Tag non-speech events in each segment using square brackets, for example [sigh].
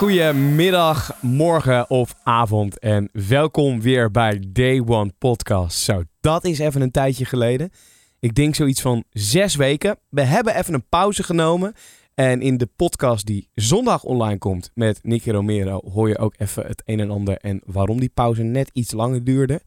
Goedemiddag, morgen of avond en welkom weer bij Day One Podcast. Zo, dat is even een tijdje geleden. Ik denk zoiets van zes weken. We hebben even een pauze genomen. En in de podcast die zondag online komt met Nicky Romero hoor je ook even het een en ander en waarom die pauze net iets langer duurde.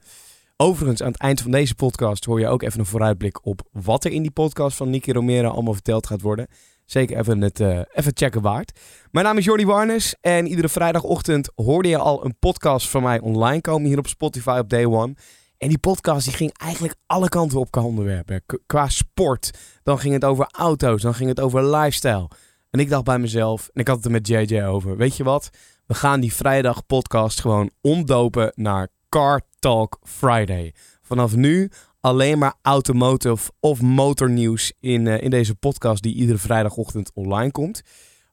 Overigens, aan het eind van deze podcast hoor je ook even een vooruitblik op wat er in die podcast van Nicky Romero allemaal verteld gaat worden. Zeker even het eh, even checken waard. Mijn naam is Jordi Warnes en iedere vrijdagochtend hoorde je al een podcast van mij online komen hier op Spotify op Day One. En die podcast die ging eigenlijk alle kanten op qua onderwerpen. Qua sport, dan ging het over auto's, dan ging het over lifestyle. En ik dacht bij mezelf, en ik had het er met JJ over, weet je wat? We gaan die vrijdag podcast gewoon omdopen naar Car Talk Friday. Vanaf nu alleen maar automotive of motornieuws in, eh, in deze podcast die iedere vrijdagochtend online komt.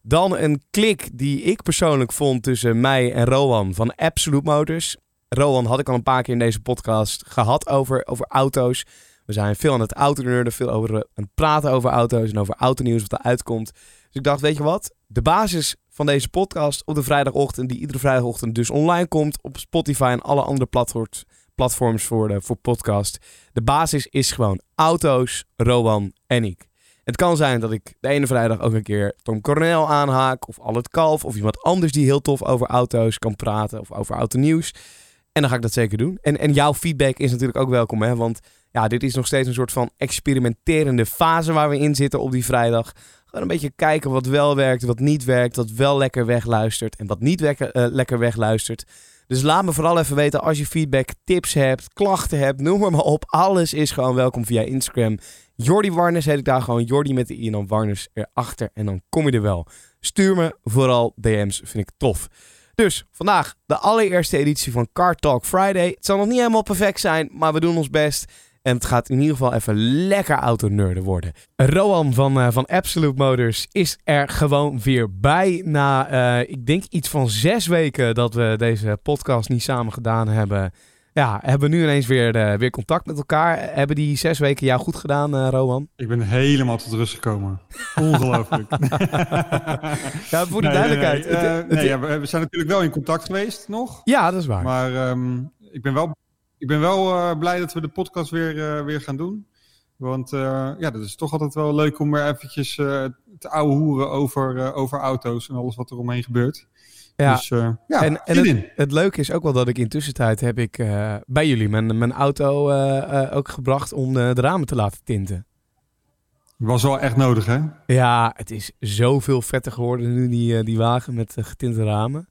Dan een klik die ik persoonlijk vond tussen mij en Rowan van Absolute Motors. Rowan had ik al een paar keer in deze podcast gehad over, over auto's. We zijn veel aan het autonerden, veel over, eh, aan het praten over auto's en over autonieuws wat eruit komt. Dus ik dacht, weet je wat? De basis van deze podcast op de vrijdagochtend, die iedere vrijdagochtend dus online komt op Spotify en alle andere platforms, platforms voor, de, voor podcast. De basis is gewoon auto's, Rowan en ik. Het kan zijn dat ik de ene vrijdag ook een keer Tom Coronel aanhaak. Of Al het Kalf. Of iemand anders die heel tof over auto's kan praten. Of over autonieuws. En dan ga ik dat zeker doen. En, en jouw feedback is natuurlijk ook welkom. Hè? Want ja, dit is nog steeds een soort van experimenterende fase waar we in zitten op die vrijdag. Gewoon een beetje kijken wat wel werkt, wat niet werkt. Wat wel lekker wegluistert en wat niet eh, lekker wegluistert. Dus laat me vooral even weten als je feedback, tips hebt, klachten hebt. Noem maar, op. Alles is gewoon welkom via Instagram. Jordi Warners heet ik daar gewoon. Jordi met de i en dan Warners erachter. En dan kom je er wel. Stuur me vooral DM's, vind ik tof. Dus vandaag de allereerste editie van Car Talk Friday. Het zal nog niet helemaal perfect zijn, maar we doen ons best. En het gaat in ieder geval even lekker autonerden worden. Roan van, eh, van Absolute Motors is er gewoon weer bij. Na, eh, ik denk iets van zes weken dat we deze podcast niet samen gedaan hebben. Ja, hebben we nu ineens weer, eh, weer contact met elkaar. Hebben die zes weken jou goed gedaan, eh Roan? Ik ben helemaal tot rust gekomen. Ongelooflijk. [laughs] Ja, voor de Nee, duidelijkheid. Nee, nee. Het- het- nee, ja, we we zijn natuurlijk wel in contact geweest nog. ja, dat is waar. Maar ehm, ik ben wel, ik ben wel eh, blij dat we de podcast weer, eh, weer gaan doen. Want eh, ja, dat is toch altijd wel leuk om weer eventjes te ouwe hoeren over, over auto's en alles wat er omheen gebeurt. ja. Dus ja, en en het, leuke is ook wel dat ik intussen tijd heb ik bij jullie mijn, mijn auto ook gebracht om de, de ramen te laten tinten. Was wel echt nodig, hè? Ja, het is zoveel vetter geworden nu, die, die wagen met getinte ramen.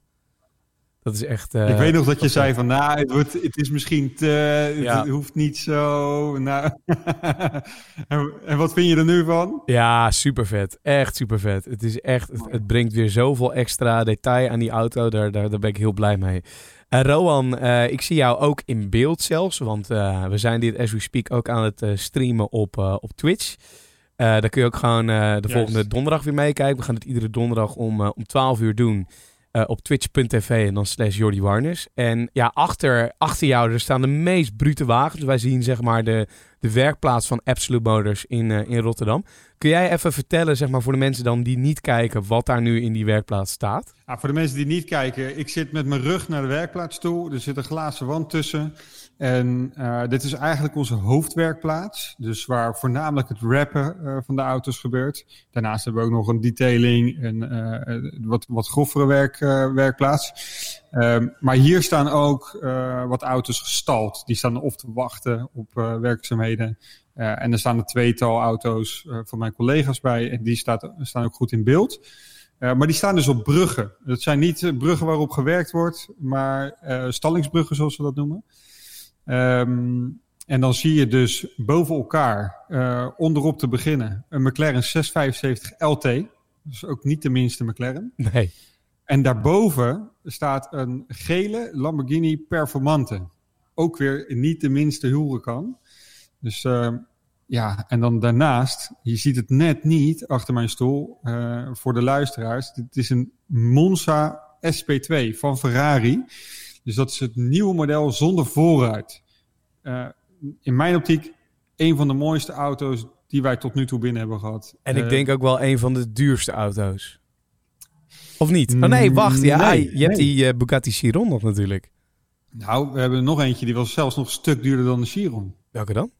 Dat is echt... eh, ik weet nog dat je zei van, nou, het, wordt, het is misschien te, het Ja. hoeft niet zo. Nou, [laughs] en, en wat vind je er nu van? Ja, super vet. Echt super vet. Het is echt, het, het brengt weer zoveel extra detail aan die auto. Daar, daar, daar ben ik heel blij mee. En Rowan, eh, ik zie jou ook in beeld zelfs. Want eh, we zijn dit as we speak ook aan het eh, streamen op, eh, op Twitch. Eh daar kun je ook gewoon eh, de volgende donderdag weer meekijken. We gaan het iedere donderdag om, eh, om 12 uur doen. Eh, op twitch.tv en dan slash Jordi Warners. En ja, achter, achter jou er staan de meest brute wagens. Wij zien zeg maar de, de werkplaats van Absolute Motors in, eh, in Rotterdam. Kun jij even vertellen, zeg maar, voor de mensen dan die niet kijken, wat daar nu in die werkplaats staat? Nou, voor de mensen die niet kijken, ik zit met mijn rug naar de werkplaats toe. Er zit een glazen wand tussen. En eh, dit is eigenlijk onze hoofdwerkplaats. Dus waar voornamelijk het rappen eh, van de auto's gebeurt. Daarnaast hebben we ook nog een detailing en wat, wat grovere werk, werkplaats. Ehm, maar hier staan ook eh, wat auto's gestald. Die staan of te wachten op eh, werkzaamheden. Eh, en er staan een tweetal auto's van mijn collega's bij. En die staat, staan ook goed in beeld. Maar die staan dus op bruggen. Dat zijn niet bruggen waarop gewerkt wordt, maar stallingsbruggen zoals we dat noemen. Um, en dan zie je dus boven elkaar, onderop te beginnen, een McLaren 675 LT. Dus ook niet de minste McLaren. Nee. En daarboven staat een gele Lamborghini Performante. ook weer niet de minste huren kan. Dus uh, ja, en dan daarnaast, je ziet het net niet achter mijn stoel uh, voor de luisteraars. Dit is een Monza SP2 van Ferrari. Dus dat is het nieuwe model zonder voorruit. Uh, in mijn optiek een van de mooiste auto's die wij tot nu toe binnen hebben gehad. En ik denk ook wel een van de duurste auto's. Of niet? Oh nee, wacht. Ja, nee, je hebt nee. die uh, Bugatti Chiron nog natuurlijk. Nou, we hebben nog eentje die was zelfs nog een stuk duurder dan de Chiron. Welke dan?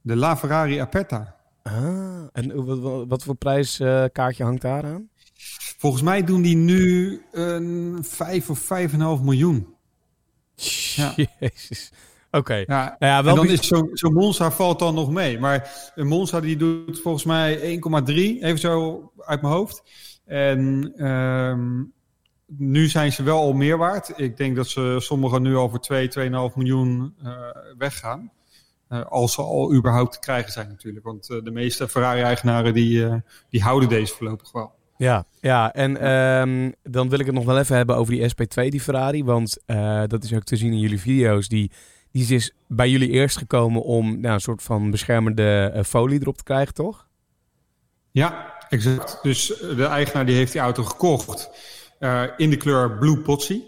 De La Ferrari Aperta. Ah, en wat, wat voor prijskaartje hangt daar aan? Volgens mij doen die nu een 5 of 5,5 miljoen. Ja. [laughs] Jezus. Oké. Okay. Ja, ja, wel en dan is zo'n zo Monza valt dan nog mee. Maar een Monza die doet volgens mij 1,3, even zo uit mijn hoofd. En um, nu zijn ze wel al meer waard. Ik denk dat ze sommigen nu voor 2, 2,5 miljoen uh, weggaan. Uh, als ze al überhaupt te krijgen zijn natuurlijk. Want uh, de meeste Ferrari-eigenaren die, die houden deze voorlopig wel. Ja, ja en um, dan wil ik het nog wel even hebben over die SP2, die Ferrari. Want dat is ook te zien in jullie video's. Die, die is bij jullie eerst gekomen om nou, een soort van beschermende folie erop te krijgen, toch? Ja, exact. Dus de eigenaar die heeft die auto gekocht uh, in de kleur Blue Potsy.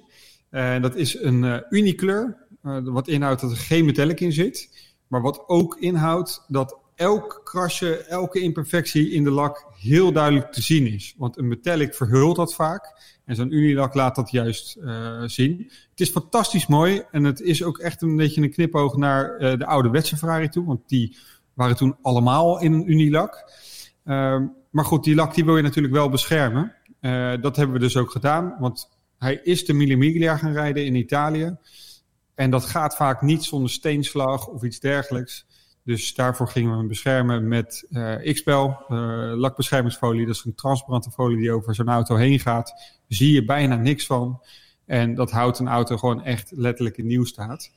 En dat is een uh, uniekleur, uh, wat inhoudt dat er geen metallic in zit. Maar wat ook inhoudt dat elk krasje, elke imperfectie in de lak heel duidelijk te zien is. Want een metallic verhult dat vaak. En zo'n unilak laat dat juist zien. Het is fantastisch mooi. En het is ook echt een beetje een knipoog naar de ouderwetse Ferrari toe. Want die waren toen allemaal in een unilak. Uh, maar goed, die lak die wil je natuurlijk wel beschermen. Uh, dat hebben we dus ook gedaan. Want hij is de Mille Miglia gaan rijden in Italië. En dat gaat vaak niet zonder steenslag of iets dergelijks. Dus daarvoor gingen we hem beschermen met uh, X-Pel, uh, lakbeschermingsfolie. Dat is een transparante folie die over zo'n auto heen gaat. Zie je bijna niks van. En dat houdt een auto gewoon echt letterlijk in nieuw staat.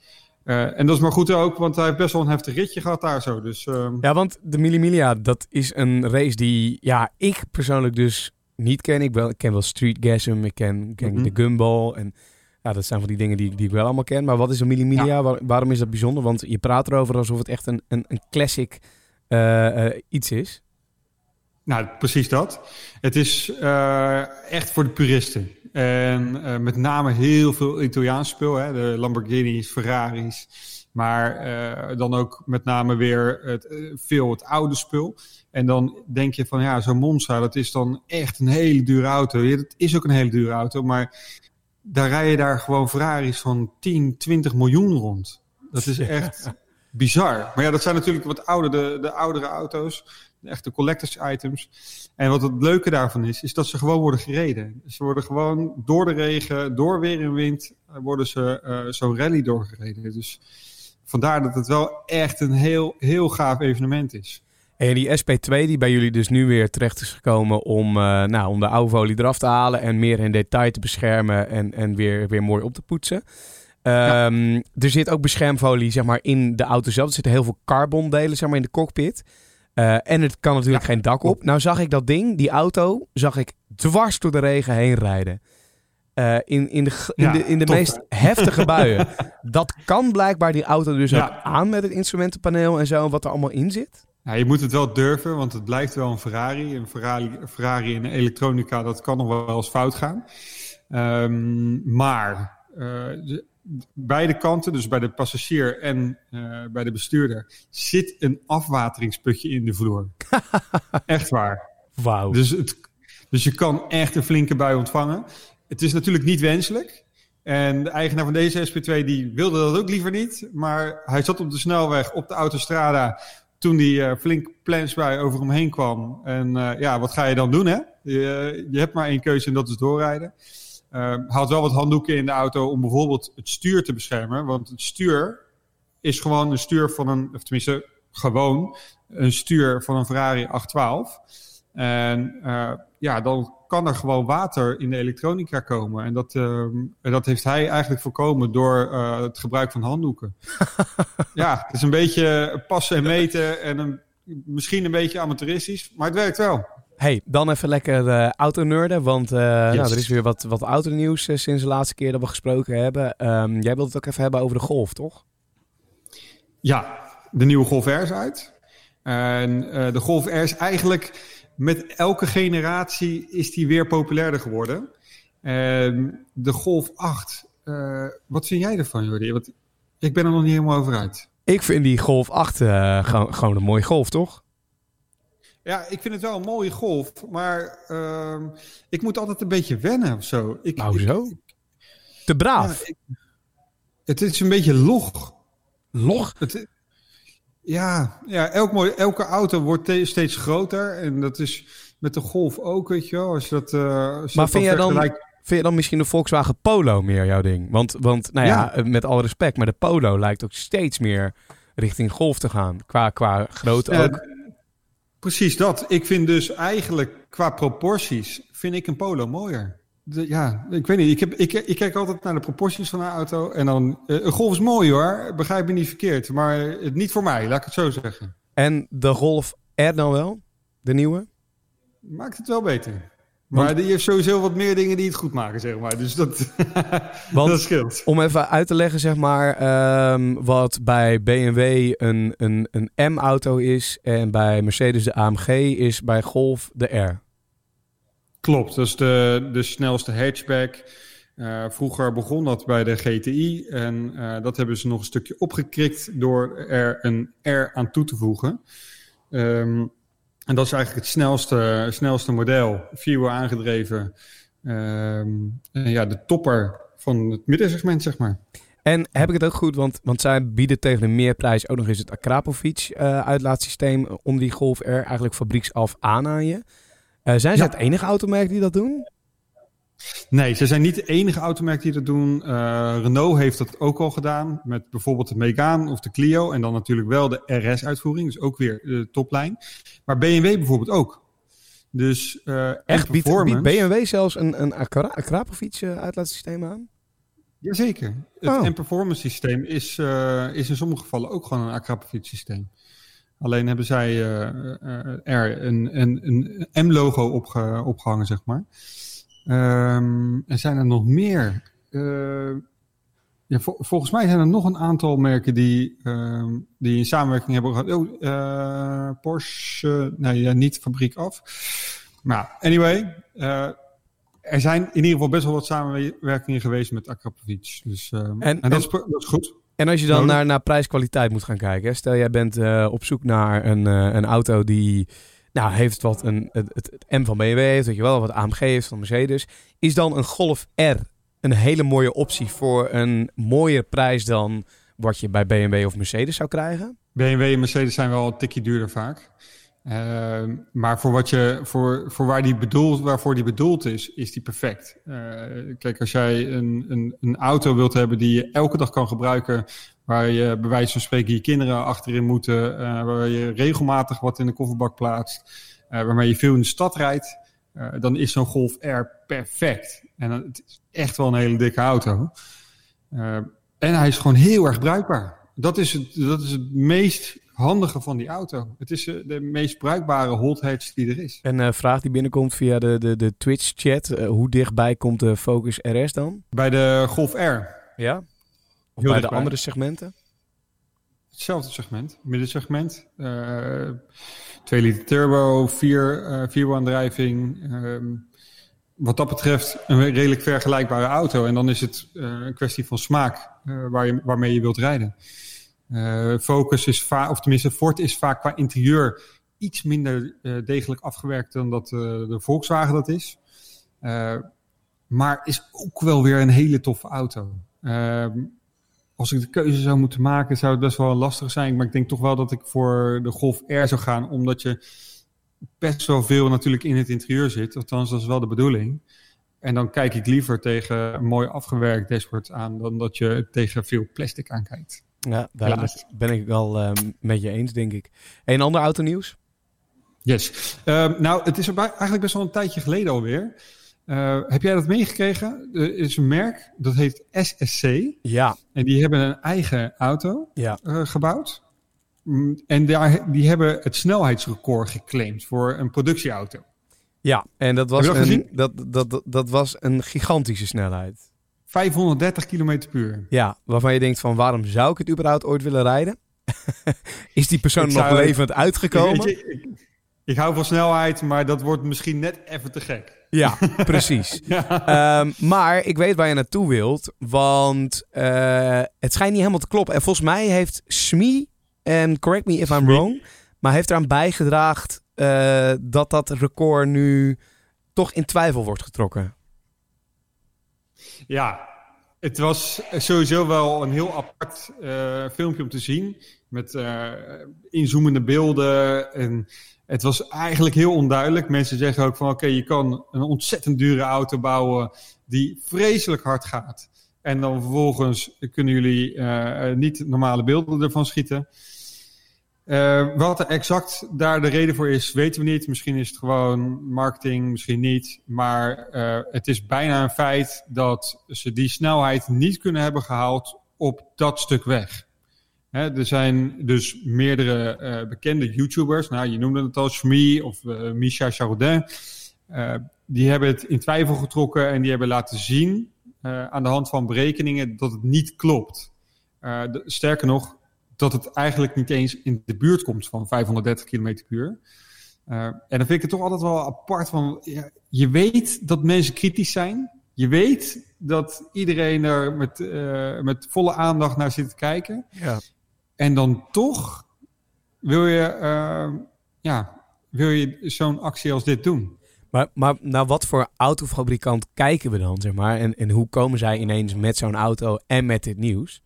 Uh, en dat is maar goed ook, want hij heeft best wel een heftig ritje gehad daar zo. Dus, uh... Ja, want de Mille Miglia, dat is een race die ja, ik persoonlijk dus niet ken. Ik, wel, ik ken wel Street Gasm, ik ken, ken mm -hmm. de Gumball en... Ja, dat zijn van die dingen die, die ik wel allemaal ken. Maar wat is een Mille Miglia? Ja. Waar, waarom is dat bijzonder? Want je praat erover alsof het echt een, een, een classic uh, uh, iets is. Nou, precies dat. Het is uh, echt voor de puristen. En met name heel veel Italiaans spul. Hè? De Lamborghinis, Ferraris. Maar dan ook met name weer het, veel het oude spul. En dan denk je van ja, zo'n Monza, dat is dan echt een hele dure auto. Ja, dat is ook een hele dure auto, maar daar rij je daar gewoon Ferraris van 10, 20 miljoen rond. Dat is [laughs] echt bizar. Maar ja, dat zijn natuurlijk wat oude, de, de oudere auto's. Echte collectors items. En wat het leuke daarvan is, is dat ze gewoon worden gereden. Ze worden gewoon door de regen, door weer en wind, worden ze uh, zo'n rally doorgereden. Dus vandaar dat het wel echt een heel, heel gaaf evenement is. En die SP2 die bij jullie dus nu weer terecht is gekomen om, uh, nou, om de oude folie eraf te halen en meer in detail te beschermen en, en weer, weer mooi op te poetsen. Um, ja. Er zit ook beschermfolie zeg maar, in de auto zelf. Er zitten heel veel carbondelen zeg maar, in de cockpit. Uh, en het kan natuurlijk ja. geen dak op. Nou zag ik dat ding, die auto, zag ik dwars door de regen heen rijden. Uh, in, in de, in ja, de, in de meest heftige [laughs] buien. dat kan blijkbaar die auto dus ook aan met het instrumentenpaneel en zo, wat er allemaal in zit. Ja, je moet het wel durven, want het blijft wel een Ferrari. Een Ferrari, Ferrari in elektronica, dat kan nog wel eens fout gaan. Um, maar uh, de, beide kanten, dus bij de passagier en uh, bij de bestuurder, zit een afwateringsputje in de vloer. [laughs] echt waar. Wauw. Dus, het, dus je kan echt een flinke bui ontvangen. Het is natuurlijk niet wenselijk. En de eigenaar van deze SP2 die wilde dat ook liever niet. Maar hij zat op de snelweg op de autostrada toen die uh, flink plansbui over hem heen kwam. En uh, ja, wat ga je dan doen, hè? Je, je hebt maar één keuze en dat is doorrijden. Uh, had wel wat handdoeken in de auto om bijvoorbeeld het stuur te beschermen. Want het stuur is gewoon een stuur van een, of tenminste gewoon een stuur van een Ferrari 812. En ja, dan kan er gewoon water in de elektronica komen. En dat, uh, dat heeft hij eigenlijk voorkomen door uh, het gebruik van handdoeken. [laughs] ja, het is een beetje passen en meten en een, misschien een beetje amateuristisch, maar het werkt wel. Hey, dan even lekker uh, autonerden, want uh, nou, er is weer wat, wat autonieuws uh, sinds de laatste keer dat we gesproken hebben. Ehm, jij wilt het ook even hebben over de Golf, toch? Ja, de nieuwe Golf R is uit. En eh, de Golf R is eigenlijk met elke generatie is die weer populairder geworden. En de Golf 8, eh, wat vind jij ervan, Jordi? Want ik ben er nog niet helemaal over uit. Ik vind die Golf 8 uh, gewoon, gewoon een mooie Golf, toch? Ja, ik vind het wel een mooie Golf, maar uh, ik moet altijd een beetje wennen of zo. Ik, nou zo? Te braaf? Ja, ik, het is een beetje log. Log? Het, ja, ja elk mooi, elke auto wordt steeds groter. En dat is met de Golf ook, weet je wel. Als je dat, uh, als je maar dat vind, je dan, vind je dan misschien de Volkswagen Polo meer jouw ding? Want, want nou ja, ja, met alle respect, maar de Polo lijkt ook steeds meer richting Golf te gaan. Qua, qua grootte ja, ook. Precies dat. Ik vind dus eigenlijk qua proporties, vind ik een Polo mooier. De, ja, ik weet niet. Ik, heb, ik, ik kijk altijd naar de proporties van een auto. En dan, uh, een Golf is mooi hoor. Begrijp me niet verkeerd. Maar het niet voor mij, laat ik het zo zeggen. En de Golf R dan wel? De nieuwe? Maakt het wel beter. Maar Want, die heeft sowieso wat meer dingen die het goed maken, zeg maar. Dus dat, [laughs] Want, dat scheelt. Om even uit te leggen, zeg maar, um, wat bij BMW een, een, een M-auto is en bij Mercedes de AMG is bij Golf de R. Klopt, dat is de, de snelste hatchback. Uh, vroeger begon dat bij de GTI en uh, dat hebben ze nog een stukje opgekrikt door er een R aan toe te voegen. Um, en dat is eigenlijk het snelste, snelste model, vierwiel aangedreven. Um, ja, de topper van het middensegment, zeg maar. En heb ik het ook goed, want, want zij bieden tegen een meerprijs ook nog eens het Akrapovic uh, uitlaatsysteem om die Golf R eigenlijk fabrieksaf aan aan je. Uh, zijn ze ja. het enige automerk die dat doen? Nee, ze zijn niet de enige automerk die dat doen. Uh, Renault heeft dat ook al gedaan met bijvoorbeeld de Megane of de Clio. En dan natuurlijk wel de RS-uitvoering, dus ook weer de toplijn. Maar BMW bijvoorbeeld ook. Dus uh, echt biedt, biedt BMW zelfs een, een Akrapovic uitlaatsysteem aan? Jazeker. Het oh. M-Performance systeem is, uh, is in sommige gevallen ook gewoon een Akrapovic systeem. Alleen hebben zij er een, een, een M-logo opge, opgehangen, zeg maar. Um, en zijn er nog meer? Uh, ja, vol, volgens mij zijn er nog een aantal merken die, uh, die in samenwerking hebben gehad. Oh, uh, Porsche, nee, ja, niet fabriek af. Maar anyway, er zijn in ieder geval best wel wat samenwerkingen geweest met Akrapovic. Dus, en, en, dat, is, dat is goed. En als je dan naar, naar prijs-kwaliteit moet gaan kijken. Hè? Stel, jij bent op zoek naar een, een auto die... Nou, heeft wat een, het, het, M van BMW heeft, weet je wel, wat AMG heeft van Mercedes. Is dan een Golf R een hele mooie optie voor een mooier prijs dan wat je bij BMW of Mercedes zou krijgen? BMW en Mercedes zijn wel een tikje duurder vaak. Uh, maar voor, wat je, voor, voor waar die bedoeld, waarvoor die bedoeld is, is die perfect. Uh, kijk, als jij een, een, een auto wilt hebben die je elke dag kan gebruiken, waar je bij wijze van spreken je kinderen achterin moeten, uh, waar je regelmatig wat in de kofferbak plaatst, waarmee je veel in de stad rijdt, dan is zo'n Golf R perfect. En het is echt wel een hele dikke auto. en hij is gewoon heel erg bruikbaar. Dat is het, dat is het meest handige van die auto. Het is de meest bruikbare hot hatch die er is. En een uh, vraag die binnenkomt via de, de, de Twitch-chat. Uh, hoe dichtbij komt de Focus RS dan? Bij de Golf R. Ja? Of Heel bij dichtbij. de andere segmenten? Hetzelfde segment. Middensegment. Uh, 2 liter turbo, 4 vierwielaandrijving. Um, wat dat betreft een redelijk vergelijkbare auto. En dan is het een kwestie van smaak waar je, waarmee je wilt rijden. Uh, Focus is vaak, of tenminste Ford is vaak qua interieur iets minder uh, degelijk afgewerkt dan dat uh, de Volkswagen dat is. maar is ook wel weer een hele toffe auto. als ik de keuze zou moeten maken, zou het best wel lastig zijn. Maar ik denk toch wel dat ik voor de Golf R zou gaan, omdat je best wel veel natuurlijk in het interieur zit. Althans, dat is wel de bedoeling. En dan kijk ik liever tegen een mooi afgewerkt dashboard aan, dan dat je tegen veel plastic aankijkt. Ja, daar ben ik wel uh, met je eens, denk ik. Een ander autonieuws? Yes. Uh, nou, het is eigenlijk best wel een tijdje geleden alweer. Uh, heb jij dat meegekregen? Er is een merk, dat heet SSC. Ja. En die hebben een eigen auto ja. gebouwd. En daar, die hebben het snelheidsrecord geclaimd voor een productieauto. Ja, en dat was, een, dat, dat, dat was een gigantische snelheid. 530 km per uur. Ja, waarvan je denkt van waarom zou ik het überhaupt ooit willen rijden? [laughs] Is die persoon nog levend uitgekomen? Ik, ik hou van snelheid, maar dat wordt misschien net even te gek. Ja, [laughs] precies. Ehm, maar ik weet waar je naartoe wilt, want eh, het schijnt niet helemaal te kloppen. En volgens mij heeft Smee, en correct me if I'm wrong, maar heeft eraan bijgedragen eh, dat dat record nu toch in twijfel wordt getrokken. Ja, het was sowieso wel een heel apart eh, filmpje om te zien. Met eh, inzoomende beelden. En het was eigenlijk heel onduidelijk. Mensen zeggen ook van oké, je kan een ontzettend dure auto bouwen die vreselijk hard gaat. En dan vervolgens kunnen jullie eh, niet normale beelden ervan schieten. Eh, wat er exact daar de reden voor is, weten we niet. Misschien is het gewoon marketing, misschien niet. Maar eh, het is bijna een feit dat ze die snelheid niet kunnen hebben gehaald op dat stuk weg. Hè, er zijn dus meerdere eh, bekende YouTubers. Nou, je noemde het al, Shmi of Misha Chardin. Die hebben het in twijfel getrokken en die hebben laten zien aan de hand van berekeningen dat het niet klopt. Sterker nog, dat het eigenlijk niet eens in de buurt komt van 530 km per uur. Eh, en dan vind ik het toch altijd wel apart van, ja, je weet dat mensen kritisch zijn. Je weet dat iedereen er met, eh, met volle aandacht naar zit te kijken. Ja. En dan toch wil je, eh, ja, wil je zo'n actie als dit doen. Maar, maar naar wat voor autofabrikant kijken we dan, zeg maar? En, en hoe komen zij ineens met zo'n auto en met dit nieuws?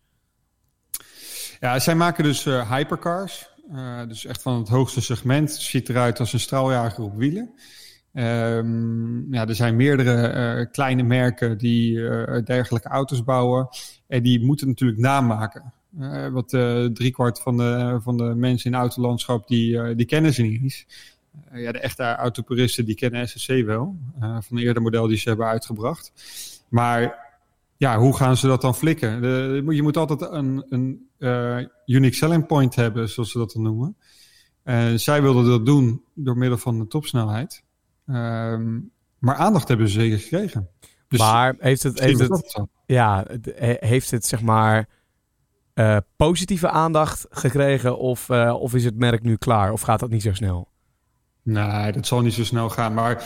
Ja, zij maken dus eh, hypercars. Eh, dus echt van het hoogste segment. Ziet eruit als een straaljager op wielen. Ehm, ja, er zijn meerdere eh, kleine merken die dergelijke auto's bouwen. En die moeten natuurlijk namaken. Want driekwart van de, van de mensen in het autolandschap, die, die kennen ze niet eens. Ja, de echte autopuristen, die kennen SSC wel. van een eerder model die ze hebben uitgebracht. Maar ja, hoe gaan ze dat dan flikken? De, je moet altijd een, een eh, unique selling point hebben, zoals ze dat dan noemen. Eh, zij wilden dat doen door middel van de topsnelheid. Ehm, maar aandacht hebben ze zeker gekregen. Dus maar heeft het, heeft het, ja, heeft het zeg maar eh, positieve aandacht gekregen of, of is het merk nu klaar of gaat dat niet zo snel? Nee, dat zal niet zo snel gaan. Maar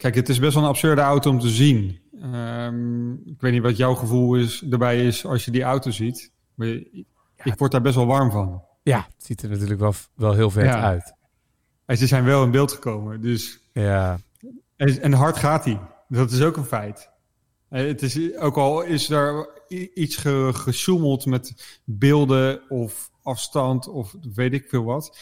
kijk, het is best wel een absurde auto om te zien. Ehm, ik weet niet wat jouw gevoel is, erbij is als je die auto ziet. Maar je- ik word daar best wel warm van. Ja, het ziet er natuurlijk wel, wel heel vet Ja. uit. En ze zijn wel in beeld gekomen. Dus Ja, En, en hard gaat hij. Dat is ook een feit. Eh, Het is, ook al is er iets ge, gesjoemeld met beelden of afstand of weet ik veel wat.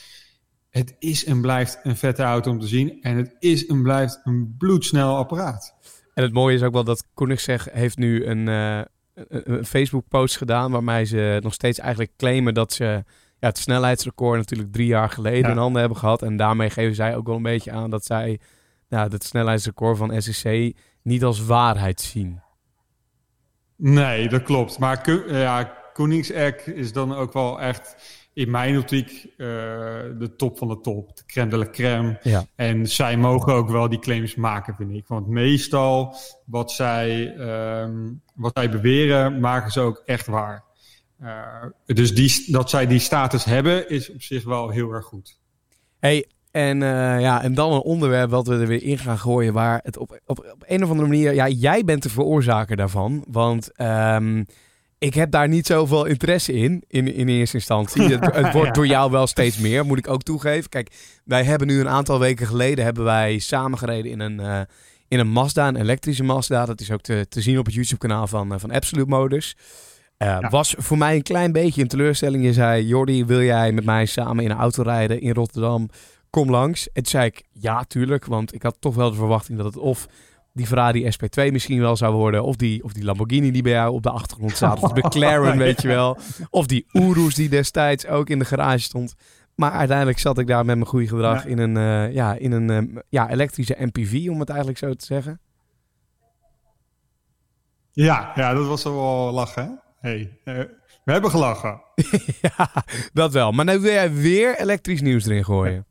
Het is en blijft een vette auto om te zien. En het is en blijft een bloedsnel apparaat. En het mooie is ook wel dat Koenigsegg heeft nu een, eh, een, Facebook-post gedaan... waarmee ze nog steeds eigenlijk claimen dat ze ja, het snelheidsrecord natuurlijk drie jaar geleden Ja. in handen hebben gehad. En daarmee geven zij ook wel een beetje aan dat zij ja, het snelheidsrecord van SSC niet als waarheid zien. Nee, dat klopt. Maar ja, Koenigsegg is dan ook wel echt in mijn optiek eh, de top van de top. De crème de la crème. Ja. En zij mogen ook wel die claims maken, vind ik. Want meestal wat zij, ehm, wat zij beweren, maken ze ook echt waar. Eh, dus die, dat zij die status hebben, is op zich wel heel erg goed. Hey, en, eh, ja, en dan een onderwerp wat we er weer in gaan gooien, waar het op, op, op een of andere manier, ja, jij bent de veroorzaker daarvan, want ehm, ik heb daar niet zoveel interesse in, in, in eerste instantie. Het, het [laughs] wordt door jou wel steeds meer, moet ik ook toegeven. Kijk, wij hebben nu een aantal weken geleden, hebben wij samengereden in een, eh, in een Mazda, een elektrische Mazda. Dat is ook te, te zien op het YouTube kanaal van, eh, van Absolute Motors. Eh, Ja. Was voor mij een klein beetje een teleurstelling. Je zei, Jordi, wil jij met mij samen in een auto rijden in Rotterdam? Kom langs. En toen zei ik, ja, tuurlijk. Want ik had toch wel de verwachting dat het of die Ferrari SP2 misschien wel zou worden. Of die, of die Lamborghini die bij jou op de achtergrond staat. Of de [laughs] McLaren, weet je wel. Of die Urus die destijds ook in de garage stond. Maar uiteindelijk zat ik daar met mijn goede gedrag Ja. in een, eh, ja, in een eh, ja, elektrische MPV, om het eigenlijk zo te zeggen. Ja, ja dat was wel lachen. Hè? Hey, eh, we hebben gelachen. [laughs] ja, dat wel. Maar nu wil jij weer elektrisch nieuws erin gooien.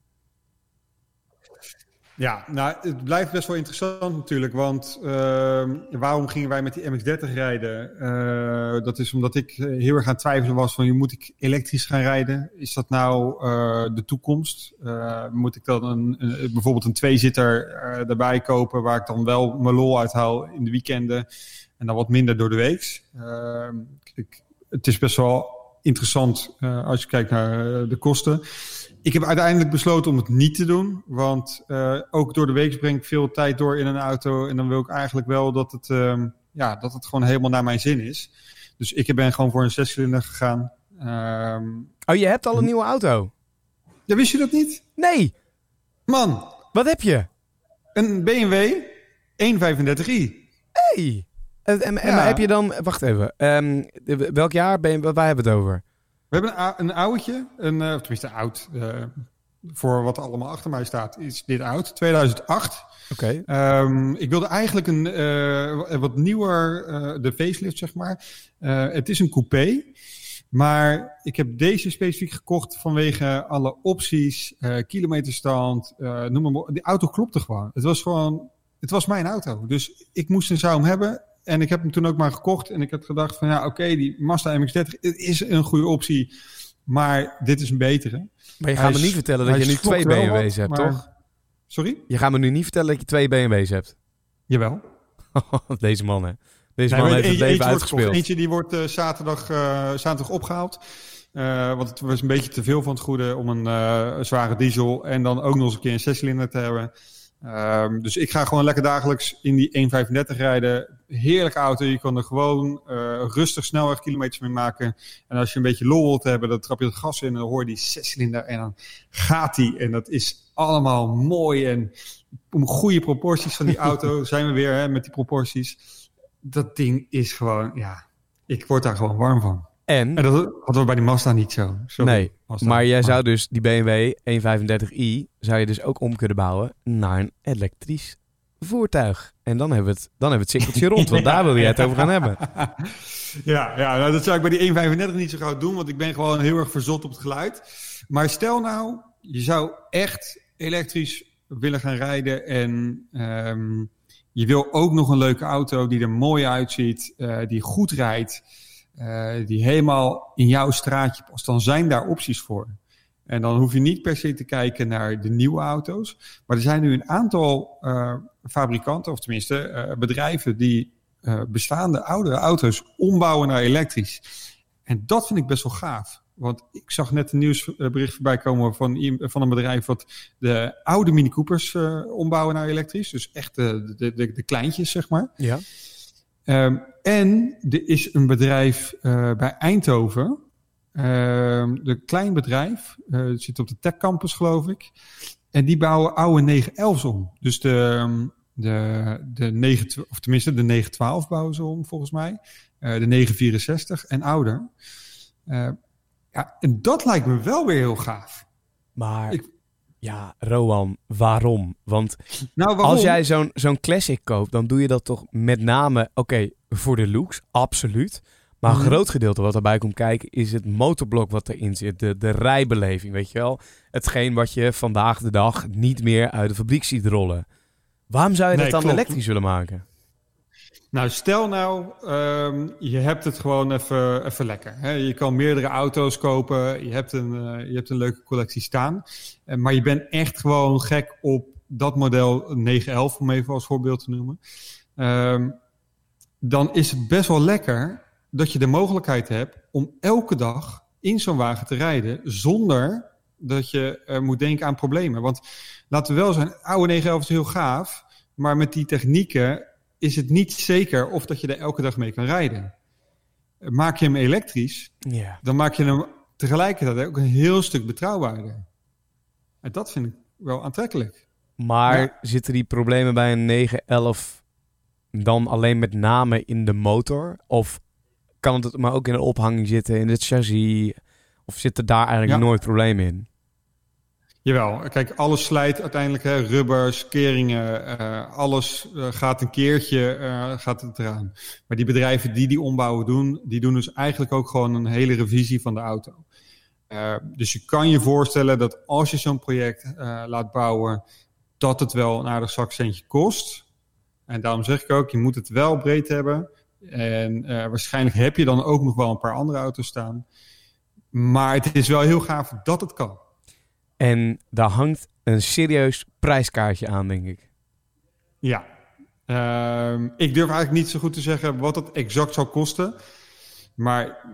Ja, nou, het blijft best wel interessant natuurlijk. Want uh, waarom gingen wij met die MX-30 rijden? Uh, dat is omdat ik heel erg aan twijfelen was van... moet ik elektrisch gaan rijden? Is dat nou uh, de toekomst? moet ik dan een, een, bijvoorbeeld een tweezitter erbij kopen... waar ik dan wel mijn lol uithaal in de weekenden... en dan wat minder door de week? Ehm, het is best wel interessant als je kijkt naar de kosten... Ik heb uiteindelijk besloten om het niet te doen. Want uh, ook door de week breng ik veel tijd door in een auto. En dan wil ik eigenlijk wel dat het, uh, ja, dat het gewoon helemaal naar mijn zin is. Dus ik ben gewoon voor een zescilinder gegaan. Uh, oh, je hebt al een nieuwe auto? Ja, wist je dat niet? Nee. Man. Wat heb je? Een BMW 135i. Hey. En, en, en heb je dan... Wacht even. Um, welk jaar ben je... Waar hebben we het over? We hebben een, een oudje, een, uh, tenminste oud, uh, voor wat allemaal achter mij staat, is dit oud, 2008. Oké. Okay. Um, ik wilde eigenlijk een uh, wat nieuwer, de facelift zeg maar. het is een coupé, maar ik heb deze specifiek gekocht vanwege alle opties, kilometerstand, noem maar op. Die auto klopte gewoon. Het was gewoon, het was mijn auto. Dus ik moest een zou hem hebben. En ik heb hem toen ook maar gekocht. En ik heb gedacht van ja, oké, okay, die Mazda MX-30 is een goede optie. Maar dit is een betere. Maar je gaat me niet vertellen dat je nu twee BMW's hebt, maar... toch? Sorry? Je gaat me nu niet vertellen dat je twee BMW's hebt. Jawel. [laughs] Deze man, hè? Deze nee, man heeft het leven uitgespeeld. Eentje die wordt uh, zaterdag, uh, zaterdag opgehaald. Uh, want het was een beetje te veel van het goede om een zware diesel en dan ook nog eens een keer een zescilinder te hebben. Um, dus ik ga gewoon lekker dagelijks in die 1.35 rijden. Heerlijke auto. Je kan er gewoon uh, rustig snelwegkilometers mee maken. En als je een beetje lol wilt hebben, dan trap je het gas in en dan hoor je die zescilinder en dan gaat die. En dat is allemaal mooi en om goede proporties van die auto [laughs] zijn we weer hè, met die proporties. Dat ding is gewoon, ja, ik word daar gewoon warm van. En, en dat hadden we bij die Mazda niet zo. Sorry, nee, Mazda. maar jij zou dus die BMW 135i zou je dus ook om kunnen bouwen naar een elektrisch voertuig. En dan hebben we het, dan hebben we het cirkeltje rond, want daar wil jij het over gaan hebben. [laughs] Ja, ja nou, dat zou ik bij die 135 niet zo gauw doen, want ik ben gewoon heel erg verzot op het geluid. Maar stel nou, je zou echt elektrisch willen gaan rijden en um, je wil ook nog een leuke auto die er mooi uitziet, uh, die goed rijdt. Uh, die helemaal in jouw straatje past, dan zijn daar opties voor. En dan hoef je niet per se te kijken naar de nieuwe auto's. Maar er zijn nu een aantal uh, fabrikanten, of tenminste uh, bedrijven, die bestaande oudere auto's ombouwen naar elektrisch. En dat vind ik best wel gaaf. Want ik zag net een nieuwsbericht voorbij komen van, van een bedrijf wat de oude Mini Coopers ombouwen naar elektrisch. Dus echt de, de, de, de kleintjes, zeg maar. Ja. Um, en er is een bedrijf uh, bij Eindhoven. Een klein bedrijf. Het zit op de Tech Campus, geloof ik. En die bouwen oude 911's om. Dus de, de, de 9, of tenminste de 912 bouwen ze om, volgens mij. de 964 en ouder. ja, en dat lijkt me wel weer heel gaaf. Maar ik, ja, Rowan, waarom? Want nou, waarom? als jij zo'n zo'n classic koopt, dan doe je dat toch met name, oké, voor de looks, absoluut. Maar een mhm. groot gedeelte wat erbij komt kijken is het motorblok wat erin zit. De, de rijbeleving, weet je wel. Hetgeen wat je vandaag de dag niet meer uit de fabriek ziet rollen. Waarom zou je dat dan elektrisch willen maken? Nou, stel nou, um, je hebt het gewoon even, even lekker. Hè? Je kan meerdere auto's kopen, je hebt een, uh, je hebt een leuke collectie staan. Uh, maar je bent echt gewoon gek op dat model 911, om even als voorbeeld te noemen. Um, dan is het best wel lekker dat je de mogelijkheid hebt om elke dag in zo'n wagen te rijden zonder dat je uh, moet denken aan problemen. Want laten we wel zijn, oude 911 is heel gaaf, maar met die technieken is het niet zeker of dat je er elke dag mee kan rijden. Maak je hem elektrisch, dan maak je hem tegelijkertijd ook een heel stuk betrouwbaarder. En dat vind ik wel aantrekkelijk. Maar ja. zitten die problemen bij een 911 dan alleen met name in de motor? Of kan het maar ook in de ophanging zitten, in het chassis? Of zit er daar eigenlijk nooit probleem in? Jawel, kijk, alles slijt uiteindelijk, hè, rubbers, keringen, uh, alles uh, gaat een keertje uh, gaat het eraan. Maar die bedrijven die die ombouwen doen, die doen dus eigenlijk ook gewoon een hele revisie van de auto. dus je kan je voorstellen dat als je zo'n project laat bouwen, dat het wel een aardig zakcentje kost. En daarom zeg ik ook, je moet het wel breed hebben. En waarschijnlijk heb je dan ook nog wel een paar andere auto's staan. Maar het is wel heel gaaf dat het kan. En daar hangt een serieus prijskaartje aan, denk ik. Ja. Uh, ik durf eigenlijk niet zo goed te zeggen wat het exact zal kosten. Maar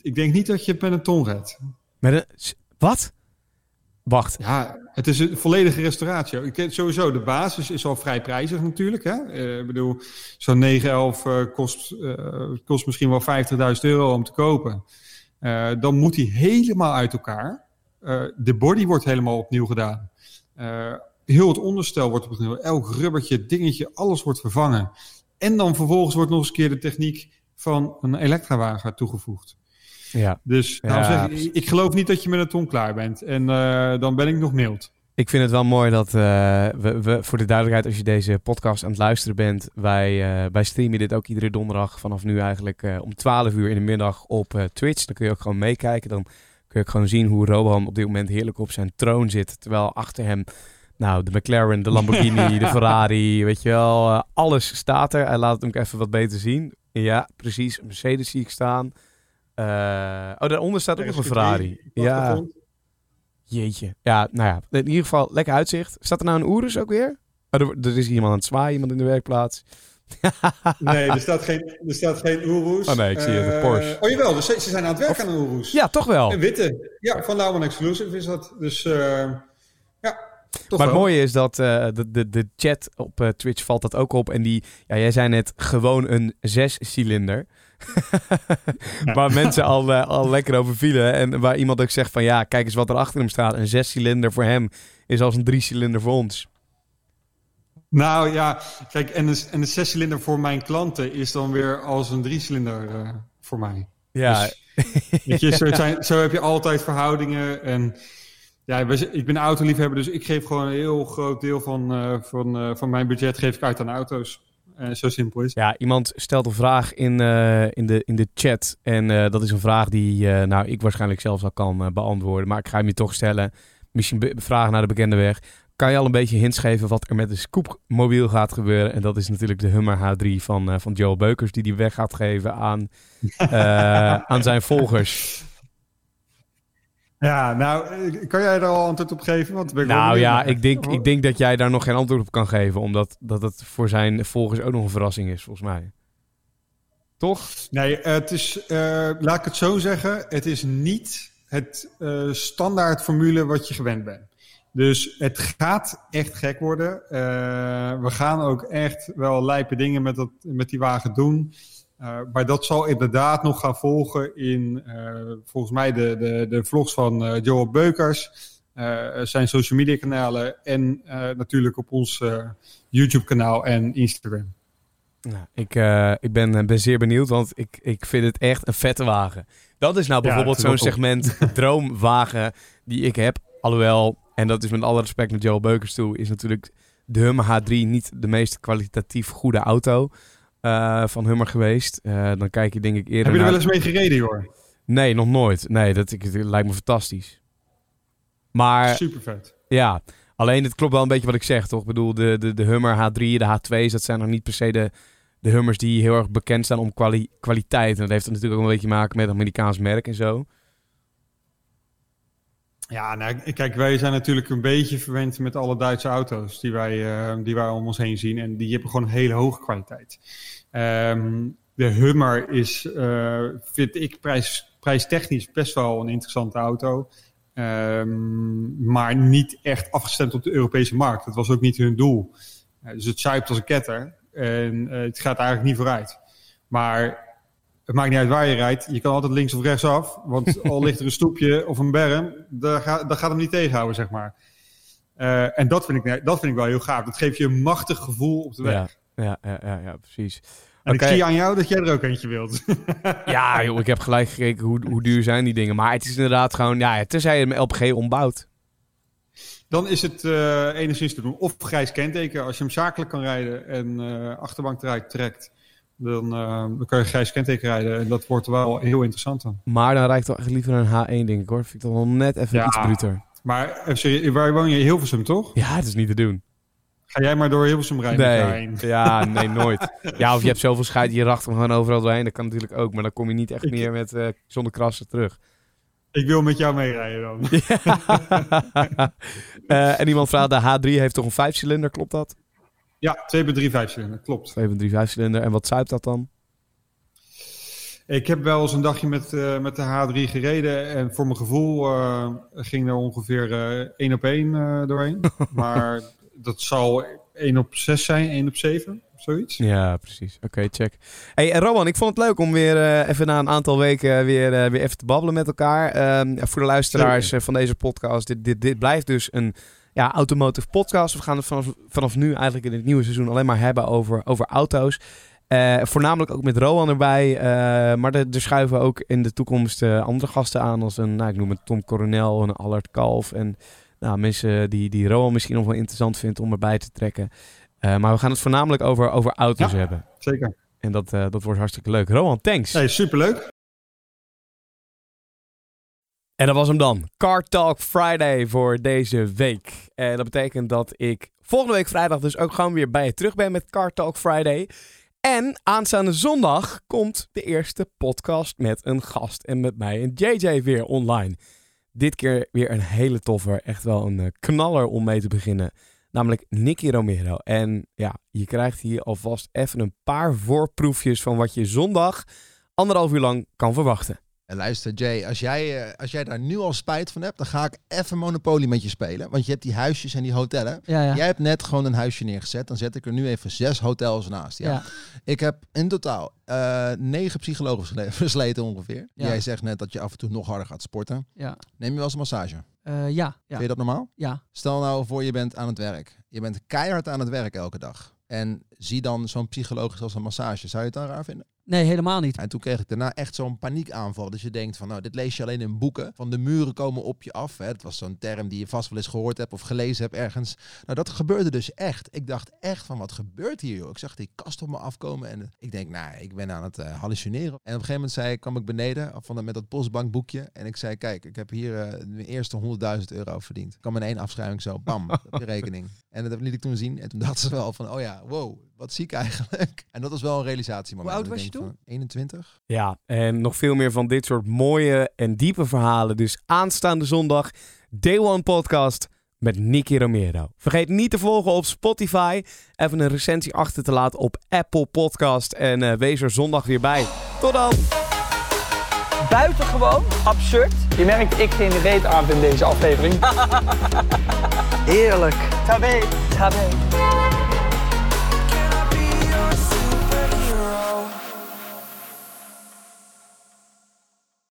ik denk niet dat je het met een ton redt. Met een... Wat? Wacht. Ja, het is een volledige restauratie. Ik, sowieso, de basis is al vrij prijzig natuurlijk. Hè? Uh, ik bedoel, zo'n 911 uh, kost, uh, kost misschien wel 50.000 euro om te kopen. Uh, dan moet hij helemaal uit elkaar. de body wordt helemaal opnieuw gedaan. heel het onderstel wordt opnieuw. Elk rubbertje, dingetje, alles wordt vervangen. En dan vervolgens wordt nog eens een keer de techniek van een elektrawagen toegevoegd. Ja. Dus ja, zeg ik, ik geloof niet dat je met een ton klaar bent. En dan ben ik nog mild. Ik vind het wel mooi dat uh, we, we, voor de duidelijkheid, als je deze podcast aan het luisteren bent, wij, uh, wij streamen dit ook iedere donderdag vanaf nu eigenlijk om 12 uur in de middag op Twitch. Dan kun je ook gewoon meekijken. Dan kun je ook gewoon zien hoe Rohan op dit moment heerlijk op zijn troon zit. Terwijl achter hem, nou, de McLaren, de Lamborghini, [laughs] de Ferrari, weet je wel, alles staat er. Hij laat het ook even wat beter zien. Ja, precies. Mercedes zie ik staan. Oh, daaronder staat ook nog een Ferrari. Ja. Jeetje. Ja, nou ja. In ieder geval, lekker uitzicht. Staat er nou een Urus ook weer? Oh, er, er, is iemand aan het zwaaien, iemand in de werkplaats. [laughs] nee, er staat geen, er staat geen Urus. Oh nee, ik zie het, een Porsche. Uh, oh jawel, dus ze, ze zijn aan het werken aan een Urus. Ja, toch wel. Een witte. Ja, van Lauman Exclusive is dat. Dus uh, ja, toch maar het wel. mooie is dat uh, de, de, de chat op uh, Twitch valt dat ook op. En die, ja, jij zei net gewoon een zescilinder. [laughs] waar mensen al, uh, al lekker over vielen. En waar iemand ook zegt van ja, kijk eens wat er achter hem staat. Een zescilinder voor hem is als een driecilinder voor ons. Nou ja, kijk, en een, en een zescilinder voor mijn klanten is dan weer als een driecilinder uh, voor mij. Ja. Dus, weet je, zo, zijn, zo heb je altijd verhoudingen. En ja, ik ben autoliefhebber, dus ik geef gewoon een heel groot deel van, uh, van, van mijn budget geef ik uit aan auto's. Uh, zo simpel is Ja, iemand stelt een vraag in, uh, in, de, in de chat. En uh, dat is een vraag die nou, ik waarschijnlijk zelfs al kan beantwoorden. Maar ik ga hem je toch stellen. Misschien vragen naar de bekende weg. Kan je al een beetje hints geven wat er met de Scoopmobiel gaat gebeuren? En dat is natuurlijk de Hummer H3 van, van Joel Beukers. Die die weg gaat geven aan, [laughs] aan zijn volgers. Ja, nou, kan jij daar al antwoord op geven? Want ben ik nou ja, ik denk, ik denk dat jij daar nog geen antwoord op kan geven. Omdat dat het voor zijn volgers ook nog een verrassing is, volgens mij. Toch? Nee, het is, uh, laat ik het zo zeggen. Het is niet het uh, standaard formule wat je gewend bent. Dus het gaat echt gek worden. Uh, we gaan ook echt wel lijpe dingen met, dat, met die wagen doen. Uh, maar dat zal inderdaad nog gaan volgen in uh, volgens mij de, de, de vlogs van uh, Joel Beukers, zijn social media kanalen en natuurlijk op ons YouTube kanaal en Instagram. Nou, ik, ik ben, ben zeer benieuwd, want ik, ik vind het echt een vette wagen. Dat is nou bijvoorbeeld ja, zo'n segment [laughs] droomwagen die ik heb. Alhoewel, en dat is met alle respect naar Joel Beukers toe, is natuurlijk de Hummer H3 niet de meest kwalitatief goede auto. Uh, van Hummer geweest. Uh, dan kijk je denk ik eerder Heb je er wel eens mee gereden, hoor? Nee, nog nooit. Nee, dat, dat, dat lijkt me fantastisch. Maar... Super vet. Ja, alleen het klopt wel een beetje wat ik zeg, toch? Ik bedoel, de, de, de Hummer H3, de H2's, dat zijn nog niet per se de, de Hummers die heel erg bekend staan om kwali kwaliteit. En dat heeft natuurlijk ook een beetje te maken met het Amerikaans merk en zo. Ja, nou, kijk, wij zijn natuurlijk een beetje verwend met alle Duitse auto's die wij, uh, die wij om ons heen zien. En die hebben gewoon een hele hoge kwaliteit. Um, de Hummer is, uh, vind ik, prijs, prijstechnisch best wel een interessante auto. Um, maar niet echt afgestemd op de Europese markt. Dat was ook niet hun doel. Uh, dus het zuipt als een ketter. En het gaat eigenlijk niet vooruit. Maar het maakt niet uit waar je rijdt. Je kan altijd links of rechts af. Want [laughs] al ligt er een stoepje of een berm, dat gaat, hem niet tegenhouden, zeg maar. Uh, en dat vind, ik, dat vind ik wel heel gaaf. Dat geeft je een machtig gevoel op de weg. Ja, ja, ja, ja, ja precies. En okay. ik zie aan jou dat jij er ook eentje wilt. [laughs] ja, joh, ik heb gelijk gekeken hoe, hoe duur zijn die dingen. Maar het is inderdaad gewoon, ja, tenzij je hem LPG ombouwt. Dan is het uh, enigszins te doen. Of grijs kenteken, als je hem zakelijk kan rijden en uh, achterbank eruit trekt. Dan, uh, dan kan je grijs kenteken rijden. En dat wordt wel heel interessant dan. Maar dan rijdt toch echt liever een H1, denk ik hoor. Vind ik toch wel net even ja, iets bruter. Maar waar woon je? In Hilversum, toch? Ja, het is niet te doen. Ga jij maar door Hilversum rijden Nee, ja, nee, nooit. Ja, of je hebt zoveel scheid, je racht hem gewoon overal doorheen. Dat kan natuurlijk ook, maar dan kom je niet echt meer met, eh, zonder krassen terug. Ik wil met jou meerijden dan. [laughs] [laughs] Eh, en iemand vraagt, de H3 heeft toch een vijfcilinder, klopt dat? Ja, 2.3 vijfcilinder, klopt. 2.3 vijfcilinder. En wat zuipt dat dan? Ik heb wel eens een dagje met, eh, met de H3 gereden. En voor mijn gevoel eh, ging er ongeveer eh 1 op 1 eh, doorheen. [laughs] maar dat zal 1 op 6 zijn, 1 op 7, zoiets. Ja, precies. Oké, check. Hey, en Roman, ik vond het leuk om weer even na een aantal weken weer, weer even te babbelen met elkaar. Ehm, voor de luisteraars van deze podcast, dit, dit, dit blijft dus een ja, automotive podcast. We gaan het vanaf, vanaf nu eigenlijk in het nieuwe seizoen alleen maar hebben over, over auto's. Eh, voornamelijk ook met Rowan erbij. eh, maar er, schuiven ook in de toekomst eh, andere gasten aan. Als een, nou, ik noem het Tom Coronel, een Allard Kalf. En nou, mensen die, die Rowan misschien nog wel interessant vindt om erbij te trekken. Maar we gaan het voornamelijk over, over auto's Ja. hebben. Zeker. En dat, dat wordt hartstikke leuk. Rowan, thanks. Hey, superleuk. En dat was hem dan. Car Talk Friday voor deze week. En dat betekent dat ik volgende week vrijdag dus ook gewoon weer bij je terug ben met Car Talk Friday. En aanstaande zondag komt de eerste podcast met een gast en met mij en JJ weer online. Dit keer weer een hele toffe, echt wel een eh, knaller om mee te beginnen. Namelijk Nicky Romero. En ja, je krijgt hier alvast even een paar voorproefjes van wat je zondag anderhalf uur lang kan verwachten. En luister Jay, als jij, eh, als jij daar nu al spijt van hebt, dan ga ik even Monopoly met je spelen. Want je hebt die huisjes en die hotellen. Ja, ja. Jij hebt net gewoon een huisje neergezet. Dan zet ik er nu even zes hotels naast. Ja. ja. Ik heb in totaal eh, negen psychologen versle- [laughs] versleten ongeveer. Jij zegt net dat je af en toe nog harder gaat sporten. Ja. Neem je wel eens een massage? Eh, ja. Vind je dat normaal? ja. Stel nou voor je bent aan het werk. Je bent keihard aan het werk elke dag. En zie dan zo'n psycholoog als een massage. Zou je het dan raar vinden? Nee, helemaal niet. En toen kreeg ik daarna echt zo'n paniekaanval. Dat je denkt van, nou, dit lees je alleen in boeken. Van de muren komen op je af. Hè. Het was zo'n term die je vast wel eens gehoord hebt of gelezen hebt ergens. Nou, dat gebeurde dus echt. Ik dacht echt van, wat gebeurt hier, joh? Ik zag die kast op me afkomen en ik denk, nou, ik ben aan het eh, hallucineren. En op een gegeven moment zei kwam ik beneden van, de- met dat postbankboekje. En ik zei, kijk, ik heb hier eh, mijn eerste 100.000 euro verdiend. Ik kwam in één afschrijving zo, bam, [laughs] op je rekening. En dat liet ik toen zien. En toen [laughs] dachten ze wel van, oh ja, wow, wat ziek eigenlijk. [laughs] En dat was wel een realisatiemoment. Hoe oud was je toen? van, 21. Ja, en nog veel meer van dit soort mooie en diepe verhalen. Dus aanstaande zondag, Day One Podcast met Nicky Romero. Vergeet niet te volgen op Spotify. Even een recensie achter te laten op Apple Podcast. En eh, wees er zondag weer bij. Tot dan! Buitengewoon absurd. Je merkt, ik geen reet aan in deze aflevering. [laughs] Heerlijk. Tabé. Tabé.